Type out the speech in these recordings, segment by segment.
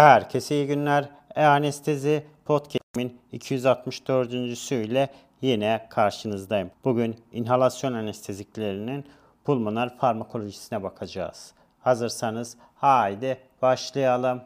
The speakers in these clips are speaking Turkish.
Herkese iyi günler. E-Anestezi Podcast'imin 264. ile yine karşınızdayım. Bugün inhalasyon anesteziklerinin pulmoner farmakolojisine bakacağız. Hazırsanız haydi başlayalım.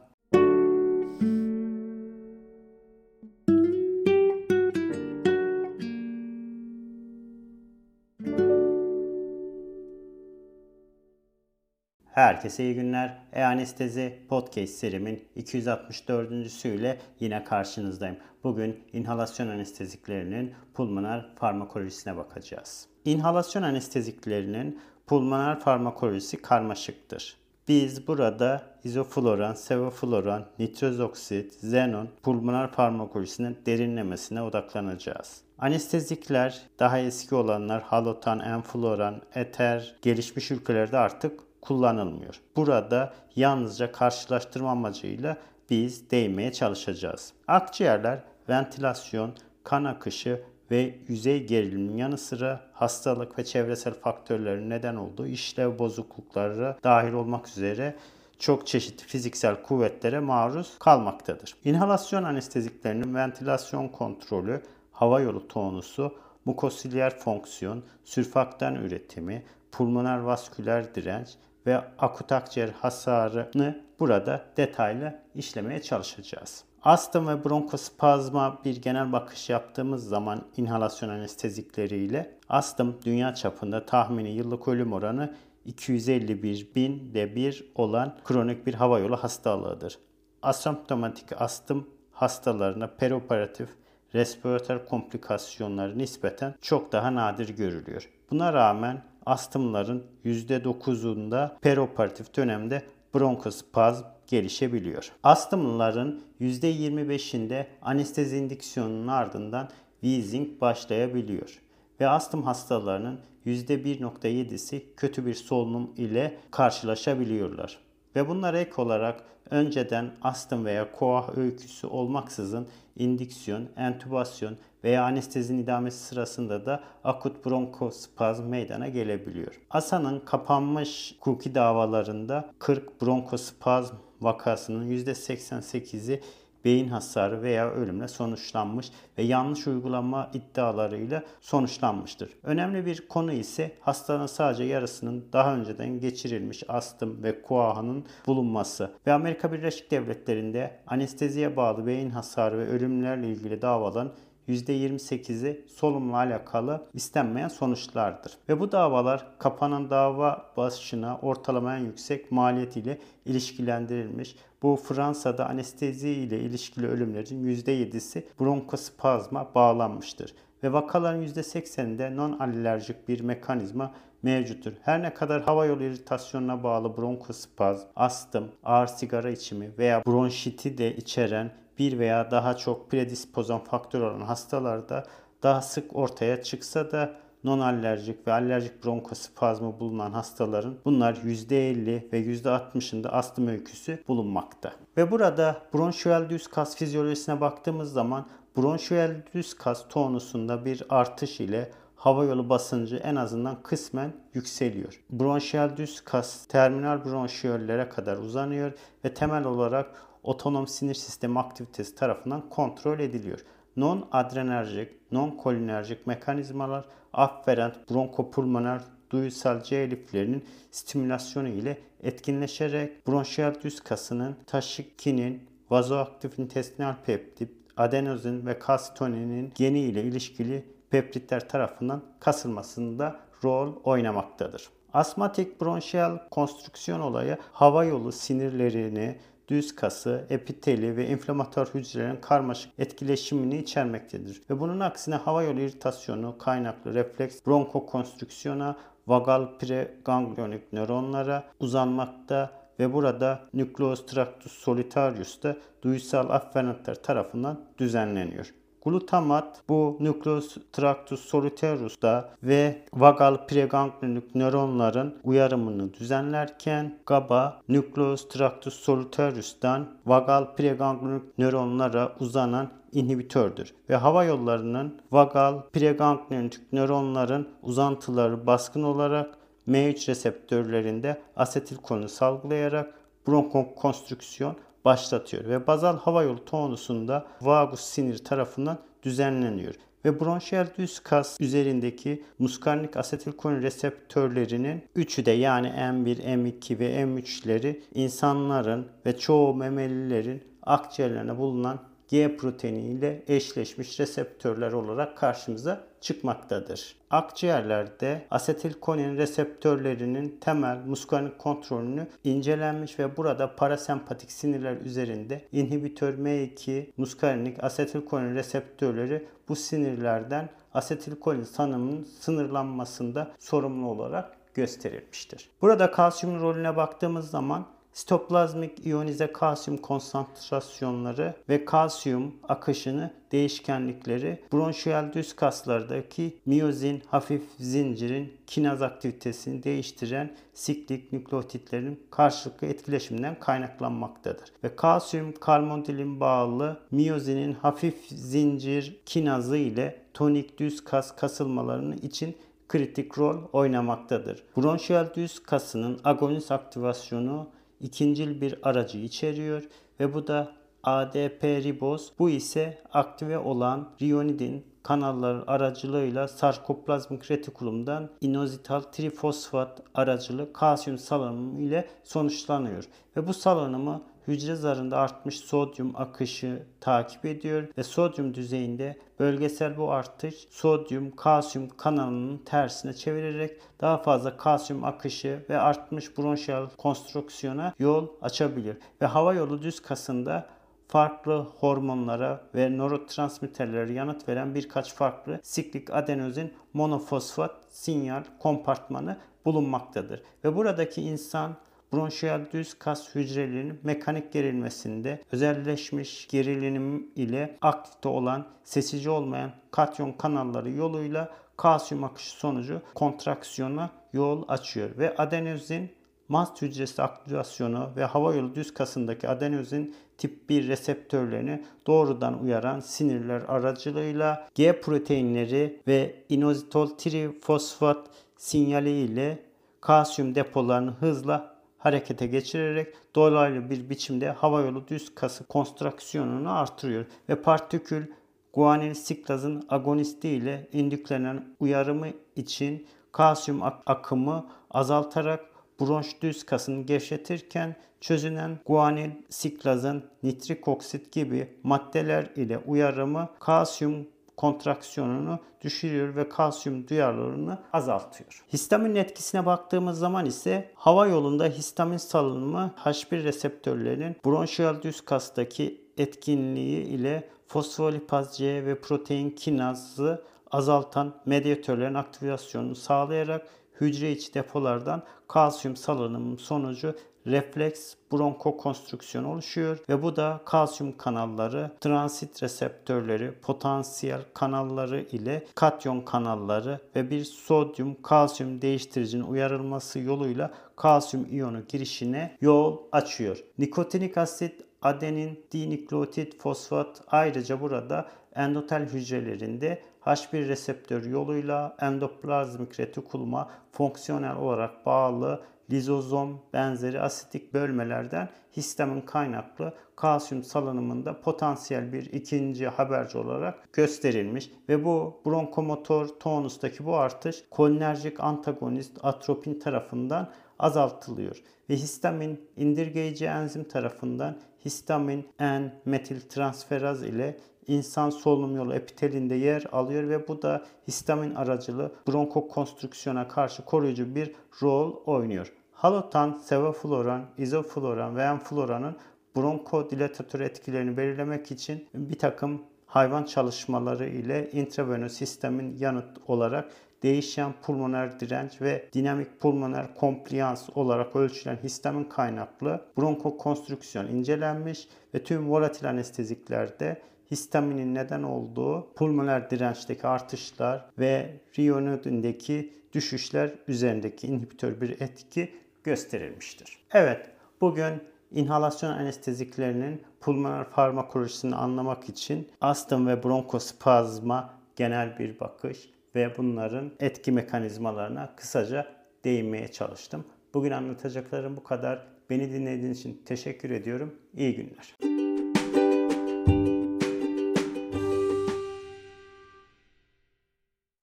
Herkese iyi günler. E-Anestezi Podcast serimin 264. ile yine karşınızdayım. Bugün inhalasyon anesteziklerinin pulmoner farmakolojisine bakacağız. İnhalasyon anesteziklerinin pulmoner farmakolojisi karmaşıktır. Biz burada izofloran, sevofloran, nitroz oksit, xenon pulmoner farmakolojisinin derinlemesine odaklanacağız. Anestezikler daha eski olanlar halotan, enfloran, eter gelişmiş ülkelerde artık kullanılmıyor. Burada yalnızca karşılaştırma amacıyla biz değinmeye çalışacağız. Akciğerler ventilasyon, kan akışı ve yüzey gerilimin yanı sıra hastalık ve çevresel faktörlerin neden olduğu işlev bozuklukları dahil olmak üzere çok çeşitli fiziksel kuvvetlere maruz kalmaktadır. İnhalasyon anesteziklerinin ventilasyon kontrolü, hava yolu tonusu, mukosilyer fonksiyon, sürfaktan üretimi, pulmoner vasküler direnç ve akut akciğer hasarını burada detaylı işlemeye çalışacağız. Astım ve bronkospazma bir genel bakış yaptığımız zaman inhalasyon anestezikleriyle astım dünya çapında tahmini yıllık ölüm oranı 251 binde bir olan kronik bir hava yolu hastalığıdır. Asemptomatik astım hastalarına perioperatif respiratör komplikasyonları nispeten çok daha nadir görülüyor. Buna rağmen astımların %9'unda perioperatif dönemde bronkospazm gelişebiliyor. Astımlıların %25'inde anestezi indiksiyonunun ardından wheezing başlayabiliyor ve astım hastalarının %1.7'si kötü bir solunum ile karşılaşabiliyorlar. Ve bunlar ek olarak önceden astım veya koah öyküsü olmaksızın indiksiyon, entübasyon veya anestezinin idamesi sırasında da akut bronkospazm meydana gelebiliyor. ASA'nın kapanmış hukuki davalarında 40 bronkospazm vakasının %88'i beyin hasarı veya ölümle sonuçlanmış ve yanlış uygulama iddialarıyla sonuçlanmıştır. Önemli bir konu ise hastanın sadece yarısının daha önceden geçirilmiş astım ve kuahanın bulunması ve Amerika Birleşik Devletleri'nde anesteziye bağlı beyin hasarı ve ölümlerle ilgili davaların %28'i solunumla alakalı istenmeyen sonuçlardır. Ve bu davalar kapanan dava başına ortalama en yüksek maliyet ile ilişkilendirilmiş. Bu Fransa'da anestezi ile ilişkili ölümlerin %7'si bronkospazma bağlanmıştır. Ve vakaların %80'inde non-alerjik bir mekanizma mevcuttur. Her ne kadar hava yolu iritasyonuna bağlı bronkospazm, astım, ağır sigara içimi veya bronşiti de içeren bir veya daha çok predispozan faktör olan hastalarda daha sık ortaya çıksa da non-alerjik ve alerjik bronkospazmı bulunan hastaların bunlar %50 ve %60'ında astım öyküsü bulunmakta. Ve burada bronşiyel düz kas fizyolojisine baktığımız zaman bronşiyel düz kas tonusunda bir artış ile hava yolu basıncı en azından kısmen yükseliyor. Bronşiyel düz kas terminal bronşiyöllere kadar uzanıyor ve temel olarak otonom sinir sistemi aktivitesi tarafından kontrol ediliyor. Non-adrenerjik, non-kolinerjik mekanizmalar afferent bronkopulmoner duyusal C eliflerinin stimülasyonu ile etkinleşerek bronşiyal düz kasının taşikinin, vazoaktif intestinal peptit, adenozin ve kalsitoninin geni ile ilişkili peptitler tarafından kasılmasında rol oynamaktadır. Asmatik bronşiyal konstrüksiyon olayı hava yolu sinirlerini, düz kası, epiteli ve inflamatuar hücrelerin karmaşık etkileşimini içermektedir. Ve bunun aksine hava yolu iritasyonu kaynaklı refleks bronkokonstrüksiyona, vagal preganglionik nöronlara uzanmakta ve burada nükleus tractus solitarius'ta duysal afferentler tarafından düzenleniyor. Glutamat bu nucleus tractus solitarius'ta ve vagal preganglionik nöronların uyarımını düzenlerken GABA nucleus tractus solitarius'tan vagal preganglionik nöronlara uzanan inhibitördür ve hava yollarının vagal preganglionik nöronların uzantıları baskın olarak M3 reseptörlerinde asetilkolini salgılayarak bronkokonstrüksiyon başlatıyor ve bazal hava yolu tonusunda vagus sinir tarafından düzenleniyor ve bronşiyel düz kas üzerindeki muskarnik asetilkolin reseptörlerinin üçü de yani M1, M2 ve M3'leri insanların ve çoğu memelilerin akciğerlerine bulunan G proteini ile eşleşmiş reseptörler olarak karşımıza çıkmaktadır. Akciğerlerde asetilkolin reseptörlerinin temel muskarnik kontrolünü incelenmiş ve burada parasempatik sinirler üzerinde inhibitör M2 muskarnik asetilkolin reseptörleri bu sinirlerden asetilkolin salınımının sınırlanmasında sorumlu olarak gösterilmiştir. Burada kalsiyum rolüne baktığımız zaman sitoplazmik iyonize kalsiyum konsantrasyonları ve kalsiyum akışını değişkenlikleri bronşiyel düz kaslardaki miyozin hafif zincirin kinaz aktivitesini değiştiren siklik nükleotitlerin karşılıklı etkileşiminden kaynaklanmaktadır. Ve kalsiyum karbondilin bağlı miyozinin hafif zincir kinazı ile tonik düz kas kasılmalarının için kritik rol oynamaktadır. Bronşiyel düz kasının agonist aktivasyonu ikincil bir aracı içeriyor ve bu da ADP riboz. Bu ise aktive olan riyonidin kanalları aracılığıyla sarkoplazmik retikulumdan inozital trifosfat aracılığı kalsiyum salınımı ile sonuçlanıyor. Ve bu salınımı hücre zarında artmış sodyum akışı takip ediyor ve sodyum düzeyinde bölgesel bu artış sodyum kalsiyum kanalının tersine çevirerek daha fazla kalsiyum akışı ve artmış bronşiyal konstrüksiyona yol açabilir. Ve hava yolu düz kasında farklı hormonlara ve nörotransmitterlere yanıt veren birkaç farklı siklik adenozin monofosfat sinyal kompartmanı bulunmaktadır. Ve buradaki insan bronşiyal düz kas hücrelerinin mekanik gerilmesinde özelleşmiş gerilim ile aktifte olan sesici olmayan katyon kanalları yoluyla kalsiyum akışı sonucu kontraksiyona yol açıyor ve adenozin mast hücresi aktivasyonu ve hava yolu düz kasındaki adenozin tip 1 reseptörlerini doğrudan uyaran sinirler aracılığıyla G proteinleri ve inozitol trifosfat sinyali ile kalsiyum depolarını hızla harekete geçirerek dolaylı bir biçimde hava yolu düz kası konstrüksiyonunu artırıyor. Ve partikül guanil siklazın agonisti ile indüklenen uyarımı için kalsiyum akımı azaltarak bronş düz kasını gevşetirken çözünen guanil siklazın nitrik oksit gibi maddeler ile uyarımı kalsiyum kontraksiyonunu düşürüyor ve kalsiyum duyarlılığını azaltıyor. Histamin etkisine baktığımız zaman ise hava yolunda histamin salınımı H1 reseptörlerinin bronşiyal düz kastaki etkinliği ile fosfolipaz C ve protein kinazı azaltan medyatörlerin aktivasyonunu sağlayarak hücre içi depolardan kalsiyum salınımı sonucu refleks bronkokonstrüksiyon oluşuyor ve bu da kalsiyum kanalları, transit reseptörleri, potansiyel kanalları ile katyon kanalları ve bir sodyum kalsiyum değiştiricinin uyarılması yoluyla kalsiyum iyonu girişine yol açıyor. Nikotinik asit, adenin, dinükleotit, fosfat ayrıca burada endotel hücrelerinde H1 reseptör yoluyla endoplazmik retikuluma fonksiyonel olarak bağlı lizozom benzeri asitik bölmelerden histamin kaynaklı kalsiyum salınımında potansiyel bir ikinci haberci olarak gösterilmiş. Ve bu bronkomotor tonustaki bu artış kolinerjik antagonist atropin tarafından azaltılıyor. Ve histamin indirgeyici enzim tarafından histamin N metil transferaz ile insan solunum yolu epitelinde yer alıyor ve bu da histamin aracılı bronkokonstrüksiyona karşı koruyucu bir rol oynuyor. Halotan, sevofloran, izofloran ve enfloranın bronkodilatatör etkilerini belirlemek için bir takım hayvan çalışmaları ile intravenöz sistemin yanıt olarak değişen pulmoner direnç ve dinamik pulmoner kompliyans olarak ölçülen histamin kaynaklı bronkokonstrüksiyon incelenmiş ve tüm volatil anesteziklerde histaminin neden olduğu pulmoner dirençteki artışlar ve riyonidindeki düşüşler üzerindeki inhibitör bir etki gösterilmiştir. Evet, bugün inhalasyon anesteziklerinin pulmoner farmakolojisini anlamak için astım ve bronkospazma genel bir bakış ve bunların etki mekanizmalarına kısaca değinmeye çalıştım. Bugün anlatacaklarım bu kadar. Beni dinlediğiniz için teşekkür ediyorum. İyi günler.